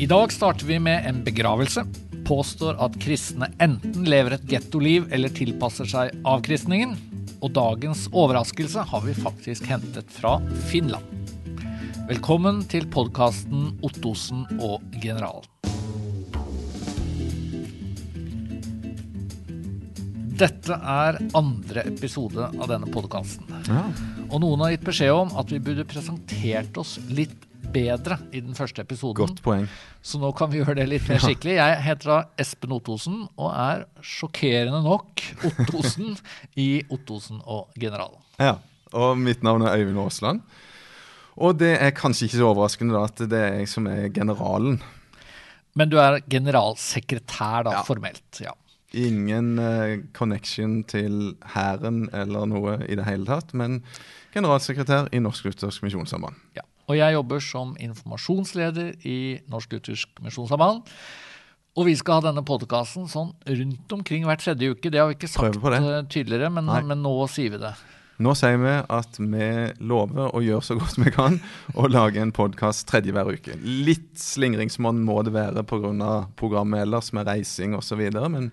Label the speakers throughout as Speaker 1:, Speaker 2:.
Speaker 1: I dag starter vi med en begravelse. Påstår at kristne enten lever et gettoliv eller tilpasser seg avkristningen. Og dagens overraskelse har vi faktisk hentet fra Finland. Velkommen til podkasten Ottosen og generalen. Dette er andre episode av denne podkasten.
Speaker 2: Ja.
Speaker 1: Og noen har gitt beskjed om at vi burde presentert oss litt bedre i den første episoden.
Speaker 2: Godt poeng.
Speaker 1: Så nå kan vi gjøre det litt mer skikkelig. Jeg heter da Espen Ottosen og er sjokkerende nok Ottosen i Ottosen og generalen.
Speaker 2: Ja, og mitt navn er Øyvind Aasland. Og det er kanskje ikke så overraskende da at det er jeg som er generalen.
Speaker 1: Men du er generalsekretær, da,
Speaker 2: Ja.
Speaker 1: formelt. Ja.
Speaker 2: Ingen uh, connection til hæren eller noe i det hele tatt, men generalsekretær i Norsk Luthersk Misjonssamband.
Speaker 1: ja. Og jeg jobber som informasjonsleder i Norsk Luthersk Misjonssamband. Og vi skal ha denne podkasten sånn rundt omkring hver tredje uke. Det har vi ikke sagt
Speaker 2: det.
Speaker 1: eh, tydeligere, men, men nå sier vi det.
Speaker 2: Nå sier vi at vi lover å gjøre så godt vi kan og lage en podkast tredje hver uke. Litt slingringsmonn må det være pga. programmet ellers, med reising osv., men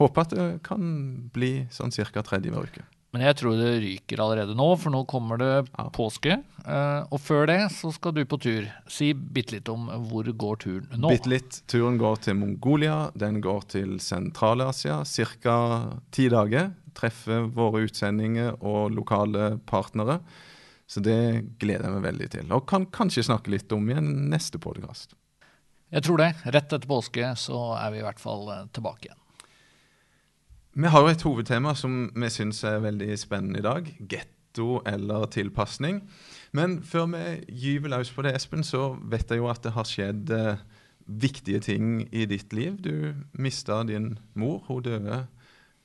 Speaker 2: håper at det kan bli sånn ca. tredje hver uke.
Speaker 1: Men jeg tror det ryker allerede nå, for nå kommer det
Speaker 2: Ja.
Speaker 1: påske. eh, Og før det så skal du på tur. Si bitte litt om hvor går turen nå.
Speaker 2: Bitte litt. Turen går til Mongolia. Den går til Sentral-Asia. Ca. ti dager. Treffer våre utsendinger og lokale partnere. Så det gleder jeg meg veldig til. Og kan kanskje snakke litt om i en neste podkast.
Speaker 1: Jeg tror det. Rett etter påske så er vi i hvert fall eh, tilbake igjen.
Speaker 2: Vi har jo et hovedtema som vi syns er veldig spennende i dag. Getto eller tilpasning. Men før vi gyver løs på det, Espen, så vet jeg jo at det har skjedd eh, viktige ting i ditt liv. Du mista din mor. Hun døde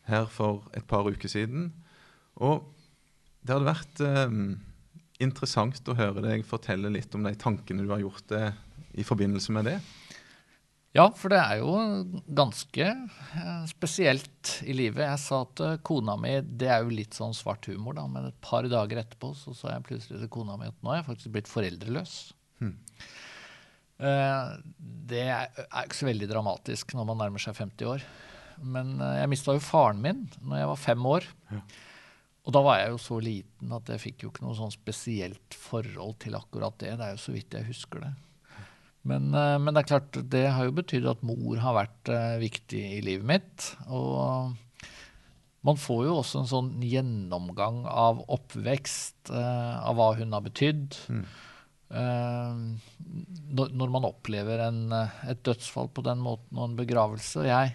Speaker 2: her for et par uker siden. Og det hadde vært eh, interessant å høre deg fortelle litt om de tankene du har gjort deg i forbindelse med det.
Speaker 1: Ja, for det er jo ganske eh, spesielt i livet. Jeg sa til kona mi Det er jo litt sånn svart humor, da, men et par dager etterpå så sa jeg plutselig til kona mi at nå er jeg faktisk blitt foreldreløs.
Speaker 2: Hmm.
Speaker 1: Eh, det er ikke så veldig dramatisk når man nærmer seg 50 år. Men eh, jeg mista jo faren min når jeg var fem år.
Speaker 2: Ja.
Speaker 1: Og da var jeg jo så liten at jeg fikk jo ikke noe sånn spesielt forhold til akkurat det. Det er jo så vidt jeg husker det. Men, eh, men det er klart, det har jo betydd at mor har vært eh, viktig i livet mitt. Og man får jo også en sånn gjennomgang av oppvekst, eh, av hva hun har betydd.
Speaker 2: Mm.
Speaker 1: Når, man opplever en, et dødsfall på den måten og en begravelse. Og jeg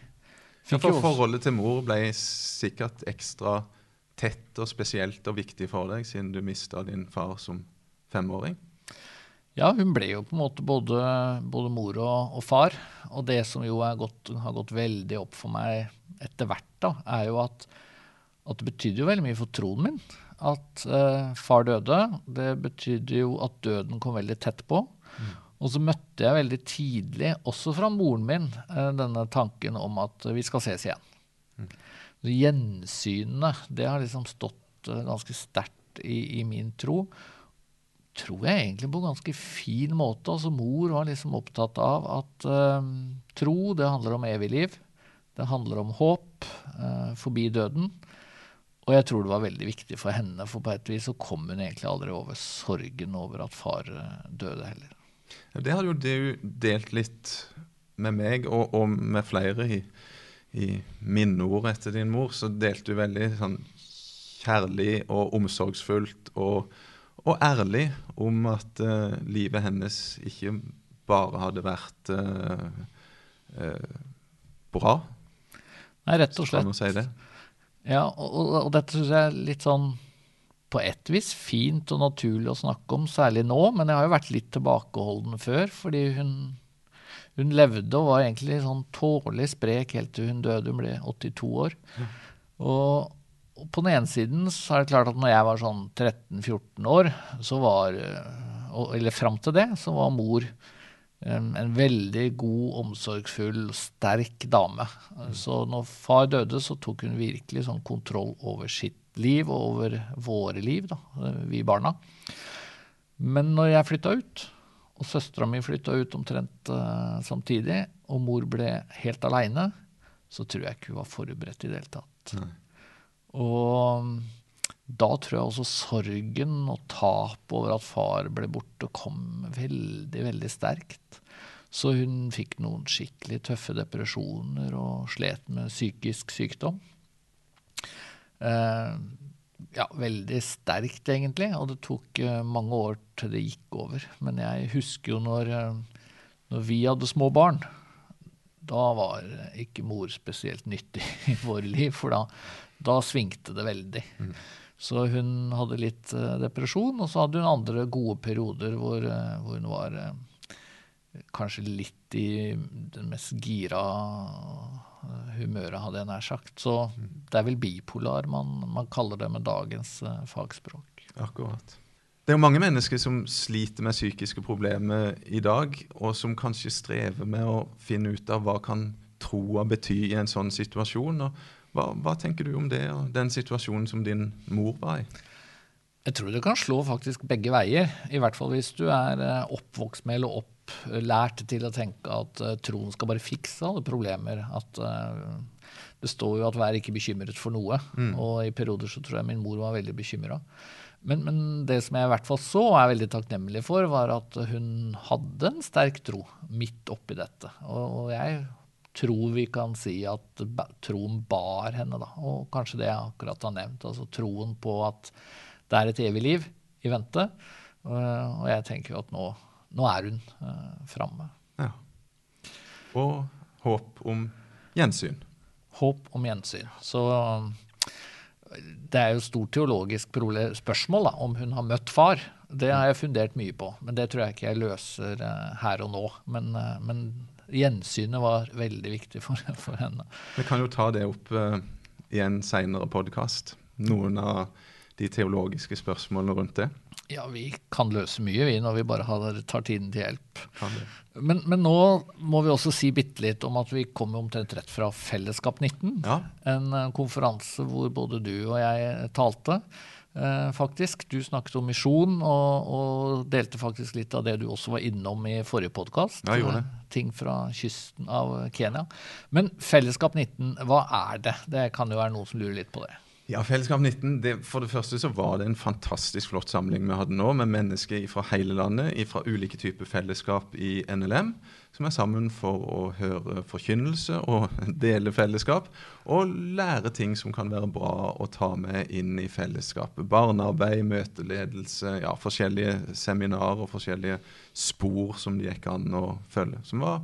Speaker 1: fikk jo også
Speaker 2: Forholdet til mor ble sikkert ekstra tett og spesielt og viktig for deg, siden du mista din far som femåring.
Speaker 1: Ja, hun ble jo på en måte både, både mor og, og far. Og det som jo gått, har gått veldig opp for meg etter hvert, da, er jo at, at det betydde jo veldig mye for troen min. At eh, far døde. Det betydde jo at døden kom veldig tett på. Og så møtte jeg veldig tidlig, også fra moren min, eh, denne tanken om at vi skal ses igjen. Mm. Gjensynene, det har liksom stått eh, ganske sterkt i, i min tro tror jeg egentlig på en ganske fin måte. Altså Mor var liksom opptatt av at uh, tro, det handler om evig liv. Det handler om håp uh, forbi døden. Og jeg tror det var veldig viktig for henne, for på et vis så kom hun egentlig aldri over sorgen over at far eh, døde heller.
Speaker 2: Det hadde jo du delt litt med meg og, og med flere i, i minneord etter din mor. Så delte du veldig sånn kjærlig og omsorgsfullt og, og ærlig om at uh, livet hennes ikke bare hadde vært uh, uh, bra,
Speaker 1: Nei, rett og slett.
Speaker 2: si det.
Speaker 1: Ja, og, og, og dette syns jeg er litt sånn på ett vis fint og naturlig å snakke om, særlig nå, men jeg har jo vært litt tilbakeholden før, fordi hun, hun levde og var egentlig sånn tålelig sprek helt til hun døde. Hun ble 82 år. Og, og på den ene siden så er det klart at når jeg var sånn 13-14 år, så var eh, Eller fram til det, så var mor en veldig god, omsorgsfull, sterk dame. Så når far døde, så tok hun virkelig sånn kontroll over sitt liv og over våre liv, da, vi barna. Men når jeg flytta ut, Og søstera mi flytta ut omtrent uh, samtidig, og mor ble helt aleine, så tror jeg ikke hun var forberedt i det hele tatt.
Speaker 2: Nei.
Speaker 1: Og mm, da tror jeg også sorgen og tap over at far ble borte, kom veldig, veldig sterkt. Så hun fikk noen skikkelig tøffe depresjoner og slet med psykisk sykdom. Eh, ja, veldig sterkt, egentlig. Og det tok eh, mange år til det gikk over. Men jeg husker jo når, eh, når vi hadde små barn. Da var ikke mor spesielt nyttig i våre liv, for da, da svingte det veldig. Mm. Så hun hadde litt uh, depresjon, og så hadde hun andre gode perioder hvor, uh, hvor hun var uh, kanskje litt i den mest gira humøret, hadde jeg nær sagt. Så det er vel bipolar man, man kaller det med dagens fagspråk.
Speaker 2: Akkurat. Det er jo mange mennesker som sliter med psykiske problemer i dag, og som kanskje strever med å finne ut av hva kan troa bety i en sånn situasjon. Hva, hva, tenker du om det og den situasjonen som din mor var i?
Speaker 1: Jeg tror det kan slå faktisk begge veier. I hvert fall hvis du er eh, oppvokst med eller opplært til å tenke at uh, troen skal bare fikse alle problemer. At uh, det står jo at 'vær ikke bekymret for noe', mm. og i perioder så tror jeg min mor var veldig bekymra. Men, men, det som jeg i hvert fall så og er veldig takknemlig for, var at hun hadde en sterk tro midt oppi dette. Og, og jeg tror vi kan si at troen bar henne, da. Og kanskje det jeg akkurat har nevnt. Altså troen på at det er et evig liv i vente. Og jeg tenker jo at nå, nå er hun uh, framme.
Speaker 2: Ja. Og håp om gjensyn.
Speaker 1: Håp om gjensyn. Så det er jo et stort teologisk spørsmål da, om hun har møtt far. Det har jeg fundert mye på, men det tror jeg ikke jeg løser her og nå. Men, men, gjensynet var veldig viktig for, for, henne.
Speaker 2: Vi kan jo ta det opp uh, i en seinere podkast. Noen av de teologiske spørsmålene rundt det?
Speaker 1: Ja, vi kan løse mye, vi, når vi bare har, tar tiden til hjelp. Men, men, nå må vi også si bitte litt om at vi kommer omtrent rett fra Fellesskap 19. Ja. En uh, konferanse hvor både du og jeg talte. Uh, faktisk. Du snakket om misjon, og, og, delte faktisk litt av det du også var innom i forrige podkast. Uh, ting fra kysten av Kenya. Men Fellesskap 19, hva er det? Det kan jo være noen som lurer litt på det.
Speaker 2: Ja, Fellesskap 19, det, For det første så var det en fantastisk flott samling vi hadde nå, med mennesker fra hele landet, fra ulike typer fellesskap i NLM, som er sammen for å høre forkynnelse og dele fellesskap, og lære ting som kan være bra å ta med inn i fellesskapet. Barnearbeid, møteledelse, ja, forskjellige seminarer og forskjellige spor som det gikk an å følge. Som var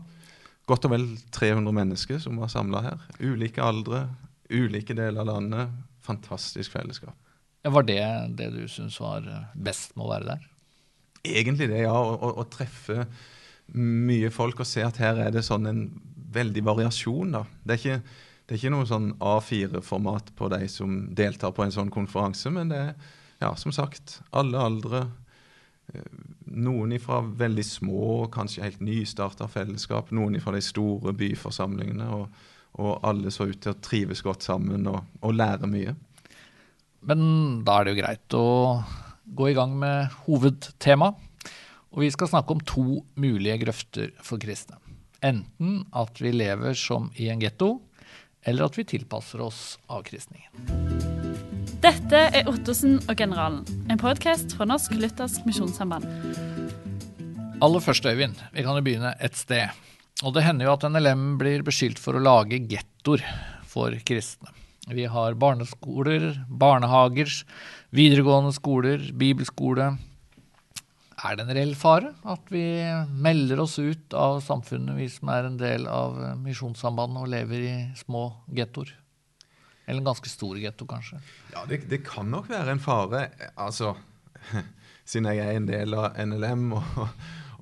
Speaker 2: godt og vel 300 mennesker som var samla her. Ulike aldre, ulike deler av landet fantastisk fellesskap.
Speaker 1: Ja, var det det du syns var eh, best med å være der?
Speaker 2: Egentlig det, ja. Å, treffe mye folk og se at her er det sånn en veldig variasjon. da. Det er ikke, det er ikke noe sånn A4-format på de som deltar på en sånn konferanse, men det er ja, som sagt alle aldre. Eh, noen ifra veldig små, kanskje helt nystarta fellesskap. Noen ifra de store byforsamlingene. og og alle så ut til å trives godt sammen og, og lære mye.
Speaker 1: Men da er det jo greit å gå i gang med hovedtema. Og vi skal snakke om to mulige grøfter for kristne. Enten at vi lever som i en getto, eller at vi tilpasser oss avkristningen.
Speaker 3: Dette er Ottosen og generalen, en podkast fra Norsk Luthersk Misjonssamband.
Speaker 1: Aller først, Øyvind, vi kan jo begynne et sted. Og det hender jo at NLM blir beskyldt for å lage gettoer for kristne. Vi har barneskoler, barnehager, videregående skoler, bibelskole. Er det en reell fare at vi melder oss ut av samfunnet, vi som er en del av Misjonssambandet og lever i små gettoer? Eller en ganske stor getto, kanskje?
Speaker 2: Ja, det, det, kan nok være en fare. Altså, siden jeg er en del av NLM og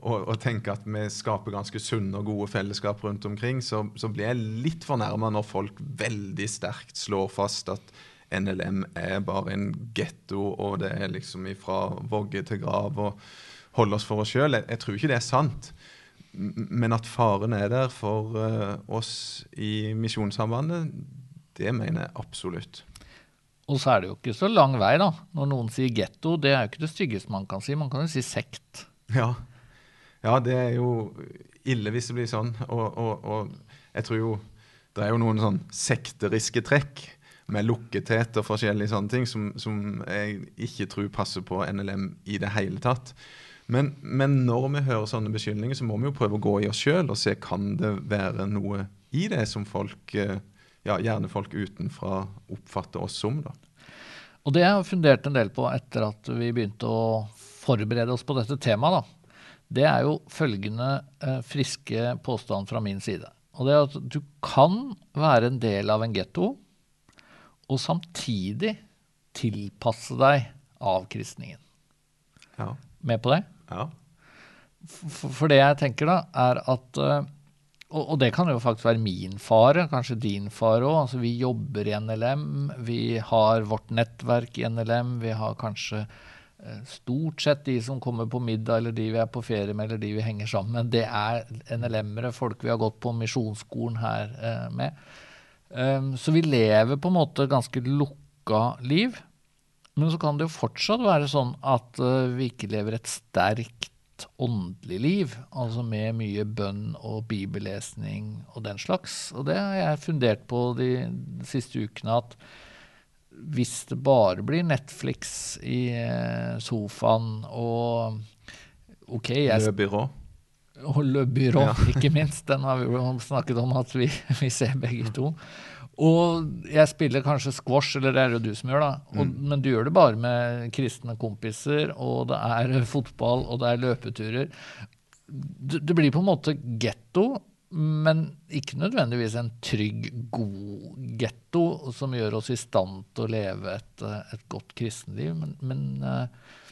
Speaker 2: og, og tenker at vi skaper ganske sunne og gode fellesskap rundt omkring, så, så blir jeg litt fornærma når folk veldig sterkt slår fast at NLM er bare en getto, og det er liksom ifra vogge til grav og holde oss for oss sjøl. Jeg, jeg, tror ikke det er sant. Men at faren er der for uh, oss i Misjonssambandet, det mener jeg absolutt.
Speaker 1: Og så er det jo ikke så lang vei, da. Når noen sier getto, det er jo ikke det styggeste man kan si. Man kan jo si sekt.
Speaker 2: Ja, Ja, det er jo ille hvis det blir sånn. Og, og, og jeg tror jo det er jo noen sånn sekteriske trekk med lukkethet og forskjellige sånne ting som, som jeg ikke tror passer på NLM i det hele tatt. Men, men, når vi hører sånne beskyldninger, så må vi jo prøve å gå i oss sjøl og se kan det være noe i det som folk, eh, ja, gjerne folk utenfra oppfatter oss som. da.
Speaker 1: Og det har jeg fundert en del på etter at vi begynte å forberede oss på dette temaet. da. Det er jo følgende eh, friske påstand fra min side. Og det er at du kan være en del av en getto og samtidig tilpasse deg avkristningen.
Speaker 2: Ja.
Speaker 1: Med på det?
Speaker 2: Ja.
Speaker 1: For, for, det jeg tenker, da, er at eh, og, og, det kan jo faktisk være min fare, kanskje din fare òg. Altså, vi jobber i NLM, vi har vårt nettverk i NLM. Vi har kanskje stort sett de som kommer på middag, eller de vi er på ferie med, eller de vi henger sammen med. Det er NLM-ere, folk vi har gått på misjonsskolen her eh, med. Um, så vi lever på en måte ganske lukka liv. Men så kan det jo fortsatt være sånn at vi ikke lever et sterkt åndelig liv, altså med mye bønn og bibellesning og den slags. Og det har jeg fundert på de siste ukene, at hvis det bare blir Netflix i uh, sofaen og OK jeg,
Speaker 2: Le Byrå.
Speaker 1: Og Le Byrå, ja. ikke minst. Den har vi jo snakket om at vi, vi ser begge to. Og jeg spiller kanskje squash, eller det er det du som gjør, da. Og, mm. Men du gjør det bare med kristne kompiser, og det er fotball, og det er løpeturer. Det, det blir på en måte getto, men ikke nødvendigvis en trygg, god getto som gjør oss i stand til å leve et, et godt kristenliv. Men, men, eh,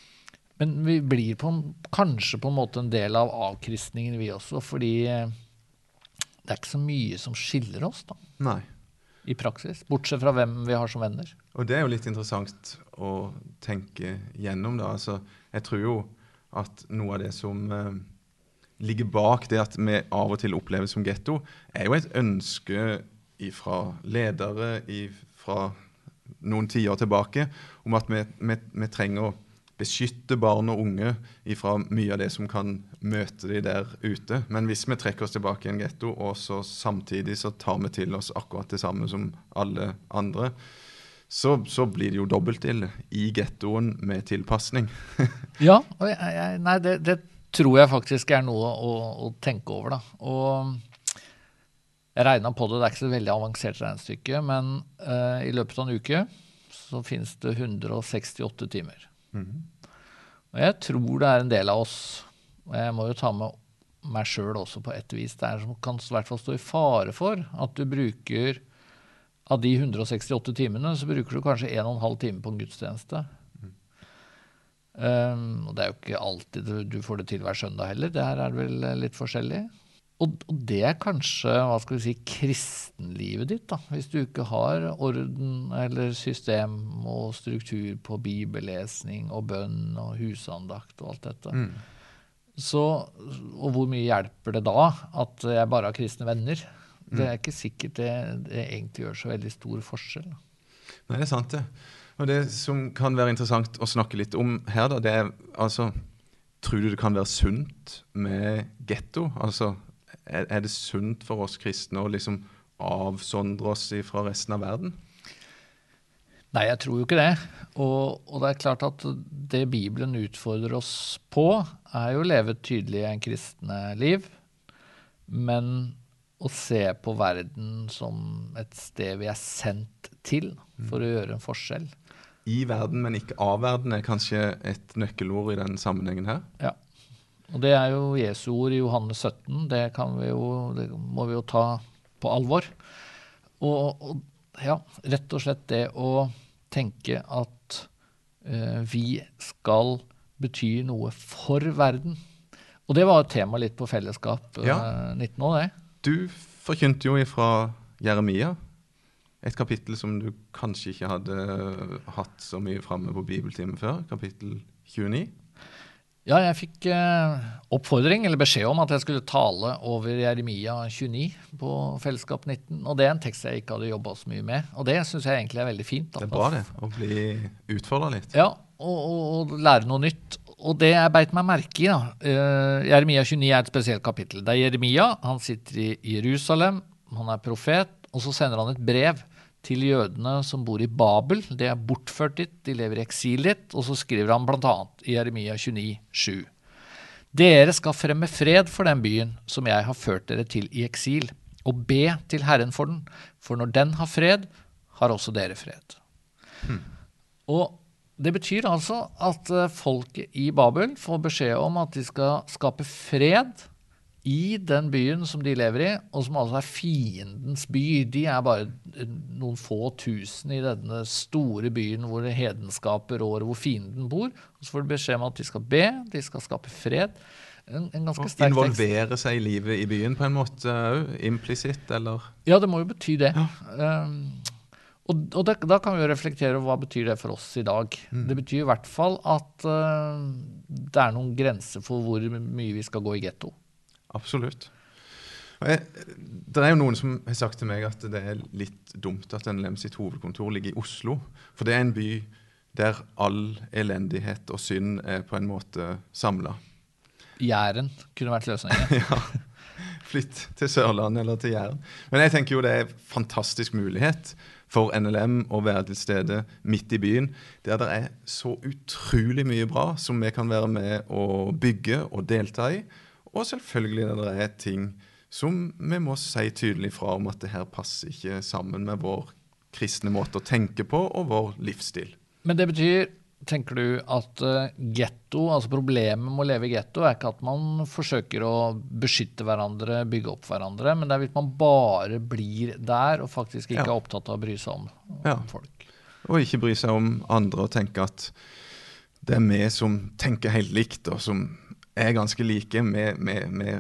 Speaker 1: men, vi blir på, kanskje på en måte en del av avkristningen, vi også, fordi eh, det er ikke så mye som skiller oss, da.
Speaker 2: Nei
Speaker 1: i praksis. Bortsett fra hvem vi har som venner.
Speaker 2: Og det er jo litt interessant å tenke gjennom. da. Altså, jeg tror jo at noe av det som eh, ligger bak det at vi av og til oppleves som getto, er jo et ønske fra ledere fra noen tiår tilbake om at vi, vi, vi trenger å beskytte barn og unge fra mye av det som kan møte de der ute. Men hvis vi trekker oss tilbake i en getto, og så samtidig så tar vi til oss akkurat det samme som alle andre, så, så blir det jo dobbelt ille i gettoen med tilpasning.
Speaker 1: ja, jeg, jeg, nei, det, det, tror jeg faktisk er noe å, å tenke over, da. Og jeg regna på det, det er ikke så veldig avansert regnestykke, men uh, i løpet av en uke så finnes det 168 timer. Mm. Og jeg tror det er en del av oss, og jeg må jo ta med meg sjøl også på et vis, det er som kan i hvert fall stå i fare for at du bruker av de 168 timene, så bruker du kanskje 1 12 time på en gudstjeneste. Um, og det er jo ikke alltid du får det til hver søndag heller. Det her er det vel litt forskjellig. Og, og, det er kanskje hva skal vi si, kristenlivet ditt, da. Hvis du ikke har orden eller system og struktur på bibellesning og bønn og husandakt og alt dette. Mm. Så, og hvor mye hjelper det da at jeg bare har kristne venner? Det er mm. ikke sikkert det, det egentlig gjør så veldig stor forskjell.
Speaker 2: Nei, det er sant, det. Og det som kan være interessant å snakke litt om her, da, det er altså Tror du det kan være sunt med getto? Altså er, er det sunt for oss kristne å liksom avsondre oss fra resten av verden?
Speaker 1: Nei, jeg tror jo ikke det. Og, og, det er klart at det Bibelen utfordrer oss på, er jo å leve tydelig en kristne liv. Men å se på verden som et sted vi er sendt til for å gjøre en forskjell.
Speaker 2: I verden, men ikke av verden, er kanskje et nøkkelord i den sammenhengen her?
Speaker 1: Ja. Og det er jo Jesu ord i Johannes 17. Det, vi jo, det må vi jo ta på alvor. Og, og, ja, rett og slett det å tenke at uh, vi skal bety noe for verden. Og det var et tema litt på Fellesskap ja. 19 år, det.
Speaker 2: Du forkynte jo ifra Jeremia, et kapittel som du kanskje ikke hadde hatt så mye framme på bibeltimen før, kapittel 29.
Speaker 1: Ja, jeg fikk eh, oppfordring, eller beskjed om, at jeg skulle tale over Jeremia 29 på Fellesskap 19. Og det er en tekst jeg ikke hadde jobba så mye med. Og det syns jeg egentlig er veldig fint.
Speaker 2: det er bra, det. Å bli utfordra litt.
Speaker 1: Ja, og, og, og, lære noe nytt. og det jeg beit meg merke i, da eh, Jeremia 29 er et spesielt kapittel. Det er Jeremia. Han sitter i Jerusalem, han er profet, og så sender han et brev til jødene som bor i Babel. De er bortført dit, de lever i eksil dit. Og så skriver han bl.a. i Jeremia 29, 7. Dere skal fremme fred for den byen som jeg har ført dere til i eksil, og be til Herren for den, for når den har fred, har også dere fred. Hmm. Og det betyr altså at folket i Babel får beskjed om at de skal skape fred i den byen som de lever i, og som altså er fiendens by. De er bare noen få tusen i denne store byen hvor hedenskaper rår, hvor fienden bor. Og så får de beskjed om at de skal be, de skal skape fred.
Speaker 2: En, en sterk Involvere tekst. seg i livet i byen på en måte òg? Implisitt, eller?
Speaker 1: Ja, det må jo bety det. Ja. Um, og, og det, da kan vi jo reflektere over hva betyr det for oss i dag. Mm. Det betyr i hvert fall at uh, det er noen grenser for hvor mye vi skal gå i getto.
Speaker 2: Absolutt. Jeg, det er jo noen som har sagt til meg at det er litt dumt at NLM sitt hovedkontor ligger i Oslo. For det er en by der all elendighet og synd er på en måte samla.
Speaker 1: Jæren kunne vært løsningen. ja.
Speaker 2: Flytt til Sørlandet eller til Jæren. Men jeg tenker jo det er en fantastisk mulighet for NLM å være til stede midt i byen, der det er så utrolig mye bra som vi kan være med å bygge og delta i. Og selvfølgelig det er ting som vi må si tydelig fra om at det her passer ikke sammen med vår kristne måte å tenke på og vår livsstil.
Speaker 1: Men det betyr Tenker du at ghetto, getto, altså problemet med å leve i getto, er ikke at man forsøker å beskytte hverandre, bygge opp hverandre, men det er hvis man bare blir der og faktisk ikke ja. er opptatt av å bry seg om, om ja. folk.
Speaker 2: Og ikke bry seg om andre og tenke at det er vi som tenker helt likt, og som er ganske like. Vi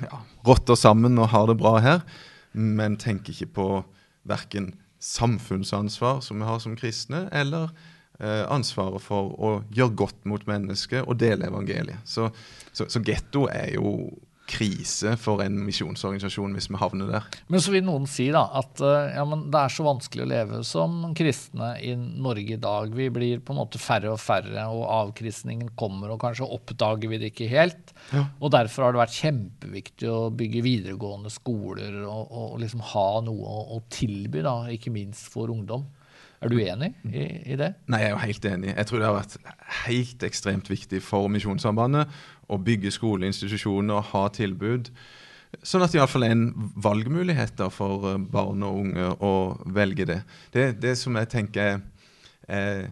Speaker 2: ja, rotter sammen og har det bra her, men tenker ikke på verken samfunnsansvar, som vi har som kristne, eller Eh, ansvaret for å gjøre godt mot mennesket og dele evangeliet. Så, så, så getto er jo krise for en misjonsorganisasjon hvis vi havner der.
Speaker 1: Men så vil noen si da at eh, ja, det er så vanskelig å leve som kristne i Norge i dag. Vi blir på en måte færre og færre, og avkristningen kommer, og kanskje oppdager vi det ikke helt. Ja. Og derfor har det vært kjempeviktig å bygge videregående skoler og, og liksom ha noe å, å tilby, da, ikke minst for ungdom. Er du enig i, i, det?
Speaker 2: Nei, jeg er jo helt enig. Jeg tror det har vært helt ekstremt viktig for Misjonssambandet å bygge skoleinstitusjoner og ha tilbud. Sånn at det iallfall er en valgmulighet for eh, barn og unge å velge det. Det, det som jeg tenker er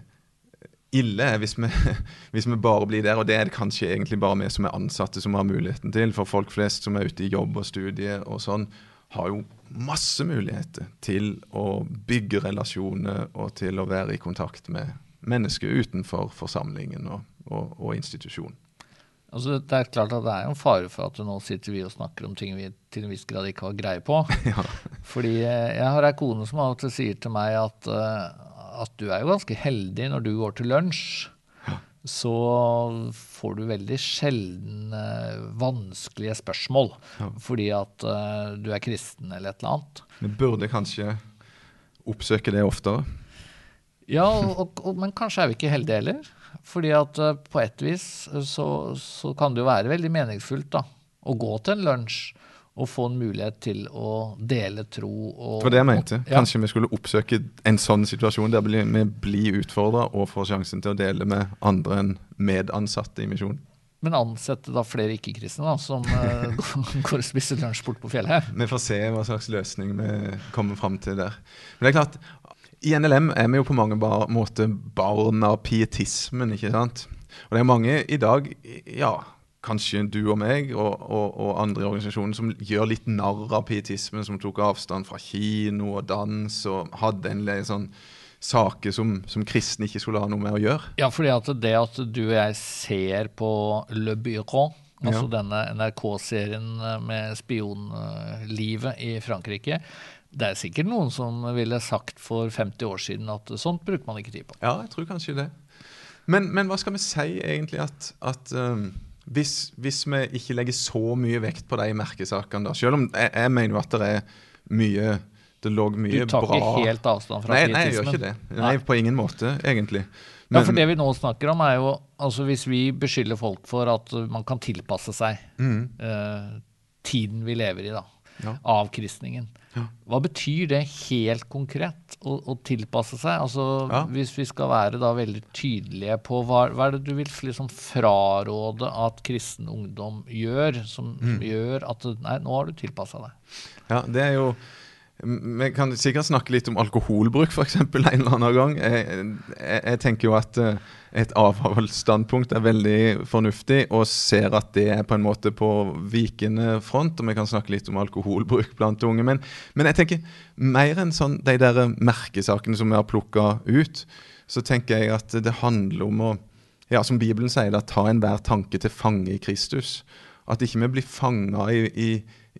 Speaker 2: ille, hvis vi, hvis vi, bare blir der. Og det er det kanskje egentlig bare vi som er ansatte som har muligheten til. For folk flest som er ute i jobb og studie og sånn, har jo masse muligheter til å bygge relasjoner og til å være i kontakt med mennesker utenfor forsamlingen og, og, og institusjonen.
Speaker 1: Altså, det er klart at det er en fare for at nå sitter vi og snakker om ting vi til en viss grad ikke har greie på. ja. Fordi eh, jeg har ei kone som av og til sier til meg at, uh, at du er jo ganske heldig når du går til lunsj så får du veldig sjelden uh, vanskelige spørsmål ja. fordi at du er kristen eller et eller annet.
Speaker 2: Vi burde kanskje oppsøke det oftere?
Speaker 1: Ja, og, og, men kanskje er vi ikke heldige heller. Fordi at uh, på et vis så, så, kan det jo være veldig meningsfullt da, å gå til en lunsj og få en mulighet til å dele tro. Og,
Speaker 2: det var det jeg mente. Kanskje ja. vi skulle oppsøke en sånn situasjon der vi blir utfordra og får sjansen til å dele med andre enn medansatte i misjonen.
Speaker 1: Men ansette da flere ikke-kristne som uh, går og spiser lunsj bort på fjellet.
Speaker 2: Vi får se hva slags løsning vi kommer fram til der. Men det er klart, i NLM er vi jo på mange måter barn av pietismen, ikke sant? Og det er mange i dag, ja kanskje du og meg og, og, og andre i organisasjonen som gjør litt narr av pietismen, som tok avstand fra kino og dans og hadde en sånn saker som, som kristne ikke skulle ha noe med å gjøre.
Speaker 1: Ja, fordi at det at du og jeg ser på Le Bureau, altså ja. denne NRK-serien med spionlivet i Frankrike, det er sikkert noen som ville sagt for 50 år siden at sånt bruker man ikke tid på.
Speaker 2: Ja, jeg tror kanskje det. Men, men hva skal vi si egentlig at, at um hvis, hvis, vi ikke legger så mye vekt på de merkesakene, da, selv om jeg, jeg mener jo at det er mye det lå mye bra
Speaker 1: Du tar ikke helt avstand fra
Speaker 2: nei, nei, jeg gjør ikke det. Nei, nei, på ingen måte, egentlig.
Speaker 1: ja, for det vi nå snakker om, er jo altså hvis vi beskylder folk for at man kan tilpasse seg
Speaker 2: Mm.
Speaker 1: uh, tiden vi lever i, da,
Speaker 2: Ja.
Speaker 1: avkristningen.
Speaker 2: Ja.
Speaker 1: Hva betyr det helt konkret, å, å tilpasse seg? Altså,
Speaker 2: Ja.
Speaker 1: Hvis vi skal være da veldig tydelige på hva, hva er det du vil liksom fraråde at kristen ungdom gjør, som,
Speaker 2: Mm.
Speaker 1: som gjør at Nei, nå har du tilpassa deg.
Speaker 2: Ja, det er jo Vi kan sikkert snakke litt om alkoholbruk f.eks. en eller annen gang. Jeg, jeg, jeg tenker jo at eh, et avholdsstandpunkt er veldig fornuftig, og ser at det er på en måte på vikende front. Og vi kan snakke litt om alkoholbruk blant unge. Men, men jeg tenker mer enn sånn, de der merkesakene som vi har plukka ut, så tenker jeg at det handler om å ja, som Bibelen sier, da, ta enhver tanke til fange i Kristus. At ikke vi blir fanga i, i,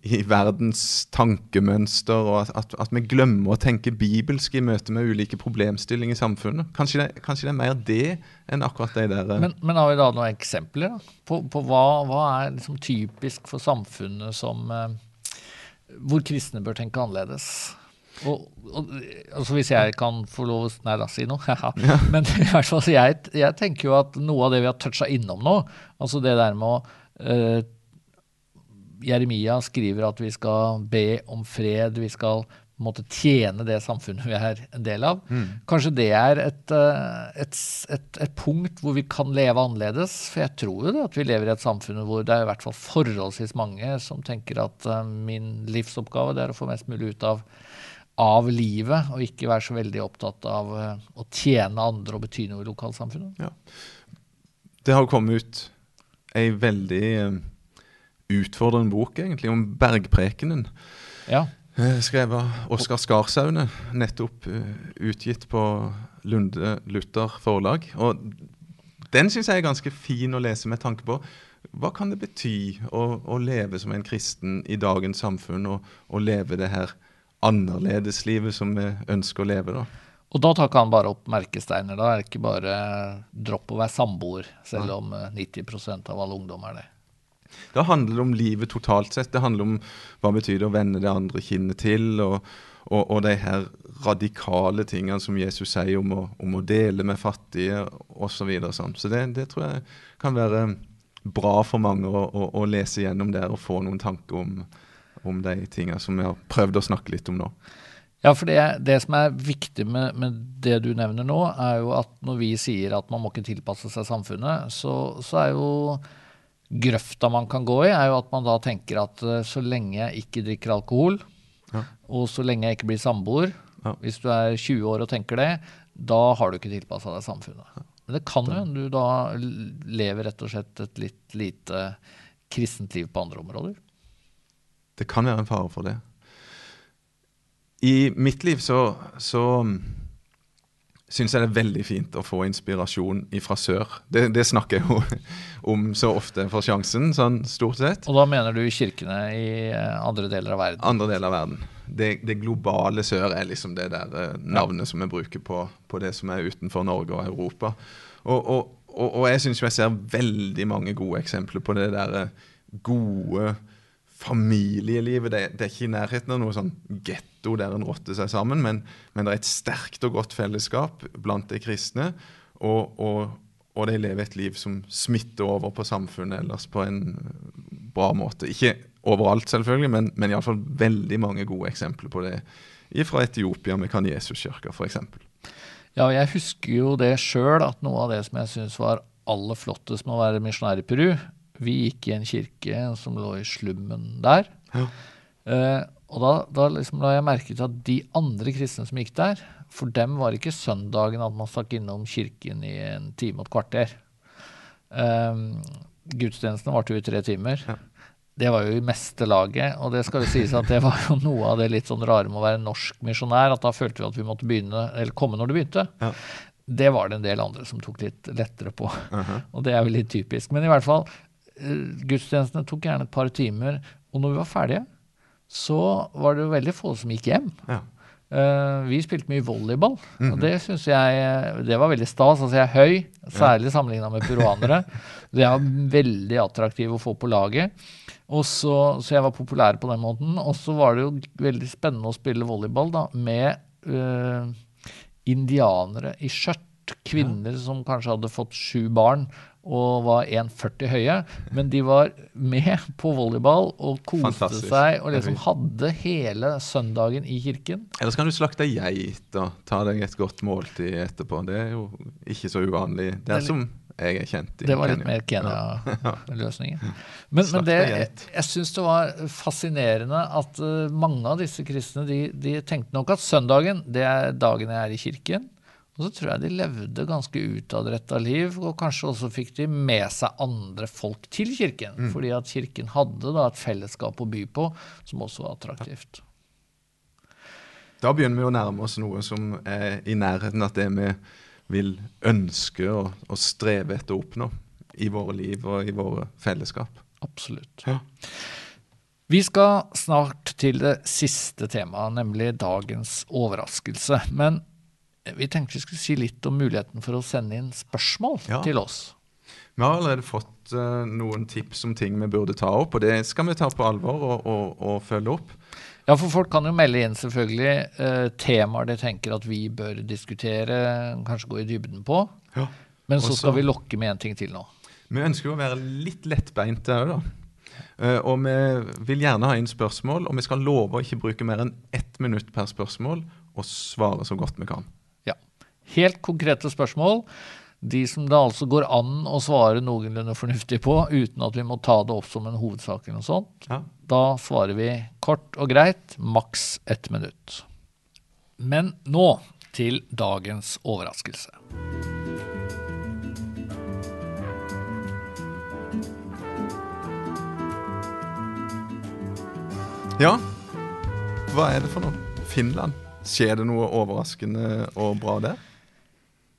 Speaker 2: i verdens tankemønster, og at, at, vi glemmer å tenke bibelsk i møte med ulike problemstillinger i samfunnet. Kanskje det, kanskje det er mer det enn akkurat de der eh,
Speaker 1: Men, men har vi da noen eksempler da, på, på hva, hva er liksom typisk for samfunnet som eh, hvor kristne bør tenke annerledes? Og, og, altså Hvis jeg kan få lov å Nei da, si noe. Ja. Men i hvert fall, jeg, jeg tenker jo at noe av det vi har toucha innom nå, altså det der med å eh, Jeremia skriver at vi skal be om fred, vi skal på en måte tjene det samfunnet vi er en del av. Kanskje det er et, eh, et, et, et punkt hvor vi kan leve annerledes. For jeg tror jo det at vi lever i et samfunn hvor det er i hvert fall forholdsvis mange som tenker at eh, min livsoppgave det er å få mest mulig ut av, av livet, og ikke være så veldig opptatt av eh, å tjene andre og bety noe i lokalsamfunnet.
Speaker 2: Det har kommet ut ei veldig utfordrende bok, egentlig, om bergprekenen.
Speaker 1: Ja.
Speaker 2: Eh, Skrevet av Oskar Skarsaune, nettopp eh, utgitt på Lunde Luther forlag. Og den syns jeg er ganske fin å lese med tanke på hva kan det bety å, å leve som en kristen i dagens samfunn, og, og leve det her annerledeslivet som vi ønsker å leve, da.
Speaker 1: Og da tar ikke han bare opp merkesteiner. Da er det ikke bare dropp å være samboer, selv om eh, 90% av alle ungdom er det.
Speaker 2: Da handler det om livet totalt sett. Det handler om hva det betyr å vende det andre kinnet til, og, og, og de her radikale tingene som Jesus sier om å, om å dele med fattige osv. Så, sånn. så det, det tror jeg kan være bra for mange å, å, å lese gjennom der og få noen tanker om, om de tingene som vi har prøvd å snakke litt om nå.
Speaker 1: Ja, for det, det som er viktig med, med det du nevner nå, er jo at når vi sier at man må ikke tilpasse seg samfunnet, så, så er jo grøfta man kan gå i, er jo at man da tenker at eh, så lenge jeg ikke drikker alkohol,
Speaker 2: Ja.
Speaker 1: og så lenge jeg ikke blir samboer,
Speaker 2: Ja.
Speaker 1: hvis du er 20 år og tenker det, da har du ikke tilpassa deg samfunnet. Men det kan jo hende du da lever rett og slett et litt lite kristent liv på andre områder.
Speaker 2: Det kan være en fare for det. I mitt liv så, så syns jeg det er veldig fint å få inspirasjon fra sør. Det, det snakker jeg jo om så ofte for sjansen, sånn stort sett.
Speaker 1: Og da mener du kirkene i eh, andre deler av verden?
Speaker 2: Andre deler av verden. Det, det globale sør er liksom det der navnet navnet som vi bruker på, på det som er utenfor Norge og Europa. Og, og, og, og jeg syns jeg ser veldig mange gode eksempler på det der eh, gode familielivet. Det, det er ikke i nærheten av noe sånn getto der en rotter seg sammen, men, men det er et sterkt og godt fellesskap blant de kristne. Og, og, og de lever et liv som smitter over på samfunnet ellers på en bra måte. Ikke overalt, selvfølgelig, men, men iallfall veldig mange gode eksempler på det. Fra Etiopia med Kan Jesus-kirka, f.eks.
Speaker 1: Ja, jeg husker jo det sjøl, at noe av det som jeg syns var aller flottest med å være misjonær i Peru Vi gikk i en kirke som lå i slummen der.
Speaker 2: Ja.
Speaker 1: Eh, og da, da liksom la jeg merke til at de andre kristne som gikk der, for dem var ikke søndagen at man stakk innom kirken i en time og et kvarter. Eh, gudstjenesten varte jo i tre timer.
Speaker 2: Ja.
Speaker 1: Det var jo i meste laget, og det skal jo sies at det var jo noe av det litt sånn rare med å være norsk misjonær, at da følte vi at vi måtte begynne, eller komme når det begynte.
Speaker 2: Ja.
Speaker 1: Det var det en del andre som tok litt lettere på,
Speaker 2: Mhm.
Speaker 1: og det er jo litt typisk. Men i hvert fall, gudstjenestene tok gjerne et par timer, og når vi var ferdige, så var det jo veldig få som gikk hjem.
Speaker 2: Ja.
Speaker 1: Uh, vi spilte mye volleyball,
Speaker 2: Mhm.
Speaker 1: og det syns jeg det var veldig stas. Altså jeg er høy, særlig sammenligna med peruanere. Det var veldig attraktiv å få på laget. Og så, så jeg var populær på den måten. Og så var det jo veldig spennende å spille volleyball da, med uh, indianere i skjørt. Kvinner som kanskje hadde fått sju barn og var 1,40 høye. Men de var med på volleyball og koste
Speaker 2: Fantastisk.
Speaker 1: seg og liksom hadde hele søndagen i kirken.
Speaker 2: Eller så kan du slakte ei geit og ta deg et godt måltid etterpå. Det er jo ikke så uvanlig
Speaker 1: Det er
Speaker 2: som jeg er kjent i.
Speaker 1: Det var litt
Speaker 2: Kenya.
Speaker 1: mer Kenya-løsningen. Men, men det,
Speaker 2: geit.
Speaker 1: jeg syns det var fascinerende at eh, mange av disse kristne de, de tenkte nok at søndagen det er dagen jeg er i kirken. Og så tror jeg de levde ganske utadretta liv, og kanskje også fikk de med seg andre folk til kirken.
Speaker 2: Mm.
Speaker 1: Fordi at kirken hadde da et fellesskap å by på som også var attraktivt.
Speaker 2: Da begynner vi å nærme oss noe som er i nærheten av det vi vil ønske og, og streve etter å oppnå i våre liv og i våre fellesskap.
Speaker 1: Absolutt.
Speaker 2: Ja.
Speaker 1: Vi skal snart til det siste temaet, nemlig dagens overraskelse. Men vi tenkte vi skulle si litt om muligheten for å sende inn spørsmål
Speaker 2: Ja.
Speaker 1: til oss.
Speaker 2: Vi har allerede fått uh, noen tips om ting vi burde ta opp, og det skal vi ta på alvor og, og, og følge opp.
Speaker 1: Ja, for folk kan jo melde inn selvfølgelig uh, temaer de tenker at vi bør diskutere, kanskje gå i dybden på.
Speaker 2: Ja.
Speaker 1: Men så
Speaker 2: Også-
Speaker 1: skal vi lokke med en ting til nå.
Speaker 2: Vi ønsker jo å være litt lettbeinte òg, da. Uh, og vi vil gjerne ha inn spørsmål, og vi skal love å ikke bruke mer enn ett minutt per spørsmål, og svare så godt vi kan.
Speaker 1: Helt konkrete spørsmål. De som det altså går an å svare noenlunde fornuftig på, uten at vi må ta det opp som en hovedsak eller noe sånt.
Speaker 2: Ja.
Speaker 1: Da svarer vi kort og greit, maks ett minutt. Men nå til dagens overraskelse.
Speaker 2: ja. Hva er det for noe? Finland? Skjer det noe overraskende og bra der?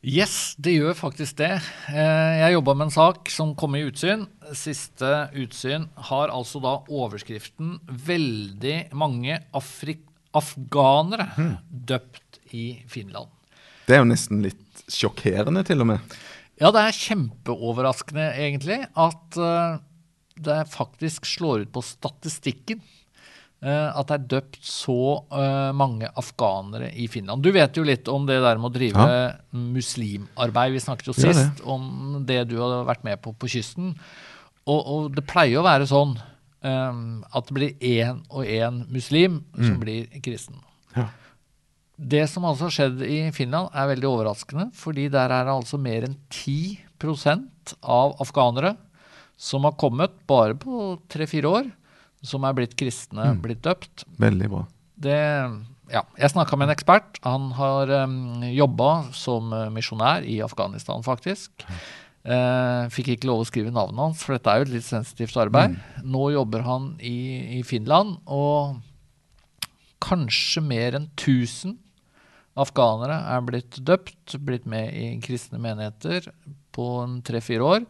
Speaker 1: Yes, det gjør faktisk det. Eh, Jeg jobba med en sak som kom i Utsyn. Siste Utsyn har altså da overskriften 'Veldig mange afghanere døpt i Finland'.
Speaker 2: Det er jo nesten litt sjokkerende, til og med.
Speaker 1: Ja, det er kjempeoverraskende egentlig at eh, det faktisk slår ut på statistikken. Eh, at det er døpt så eh, mange afghanere i Finland. Du vet jo litt om det der med å drive
Speaker 2: Ja.
Speaker 1: muslimarbeid. Vi snakket jo
Speaker 2: sist det.
Speaker 1: om det du hadde vært med på på kysten. Og, og det pleier å være sånn um, at det blir én og én muslim som blir kristen.
Speaker 2: Ja.
Speaker 1: Det som altså har skjedd i Finland, er veldig overraskende. Fordi der er det altså mer enn 10% av afghanere som har kommet bare på tre-fire år, som er blitt kristne, blitt døpt.
Speaker 2: Veldig bra.
Speaker 1: Det, ja, jeg snakka med en ekspert. Han har um, jobba som eh, misjonær i Afghanistan, faktisk. Uh, fikk ikke lov å skrive navnet hans, for dette er jo et litt sensitivt arbeid. Nå jobber han i, i Finland, og kanskje mer enn 1000 afghanere er blitt døpt, blitt med i kristne menigheter på en tre-fire år.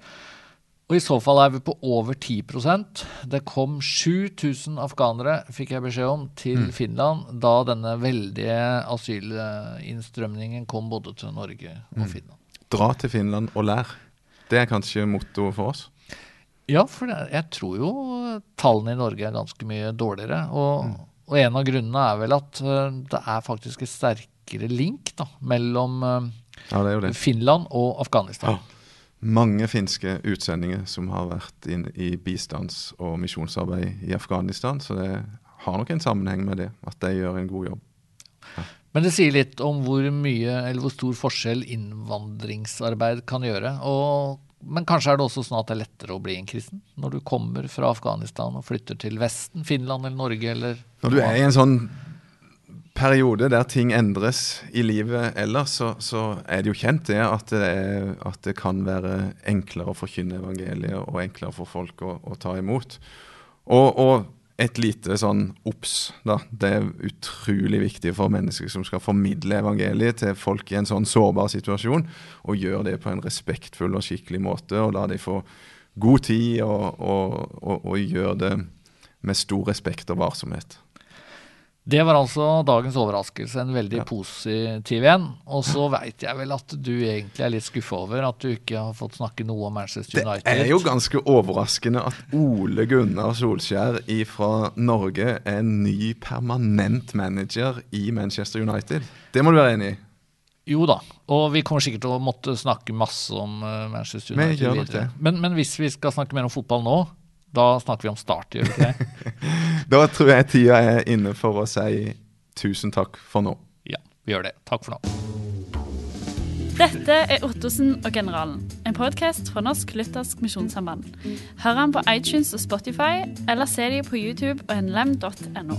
Speaker 1: Og i så fall er vi på over 10% Det kom 7000 afghanere, fikk jeg beskjed om, til Finland da denne veldige asylinnstrømningen kom både til Norge og Finland.
Speaker 2: Dra til Finland og lær. Det er kanskje mottoet for oss.
Speaker 1: Ja, for jeg tror jo tallene i Norge er ganske mye dårligere. Og, og en av grunnene er vel at eh, det er faktisk et sterkere link da, mellom eh,
Speaker 2: Ja, det det.
Speaker 1: Finland og Afghanistan.
Speaker 2: Ja. Mange finske utsendinger som har vært inn i bistands- og misjonsarbeid i Afghanistan, så det har nok en sammenheng med det, at de gjør en god jobb.
Speaker 1: Men det sier litt om hvor mye eller hvor stor forskjell innvandringsarbeid kan gjøre. Og, men kanskje er det også sånn at det er lettere å bli en kristen når du kommer fra Afghanistan og flytter til Vesten, Finland eller Norge eller
Speaker 2: Når du er i en sånn periode der ting endres i livet ellers, så, så er det jo kjent det at det, er, at det kan være enklere å forkynne evangeliet og enklere for folk å, å ta imot. Og, og et lite sånn obs. Det er utrolig viktig for mennesker som skal formidle evangeliet til folk i en sånn sårbar situasjon, og gjøre det på en respektfull og skikkelig måte, og la de få god tid, og, og, og, og gjøre det med stor respekt og varsomhet.
Speaker 1: Det var altså dagens overraskelse, en veldig
Speaker 2: Ja.
Speaker 1: positiv en. Og så veit jeg vel at du egentlig er litt skuffa over at du ikke har fått snakke noe om Manchester United.
Speaker 2: Det er jo ganske overraskende at Ole Gunnar Solskjær fra Norge er ny permanent manager i Manchester United. Det må du være enig i?
Speaker 1: Jo da, og vi kommer sikkert til å måtte snakke masse om uh, Manchester United
Speaker 2: nok
Speaker 1: videre. Men, men hvis vi skal snakke mer om fotball nå, da snakker vi om Start, gjør vi ikke det?
Speaker 2: Da tror jeg tida er inne for å si tusen takk for nå.
Speaker 1: ja, vi gjør det. Takk for nå.
Speaker 3: Dette er Ottosen og generalen, en podkast fra Norsk Luthersk Misjonssamband. Hør den på iTunes og Spotify, eller se de på YouTube og nlem.no.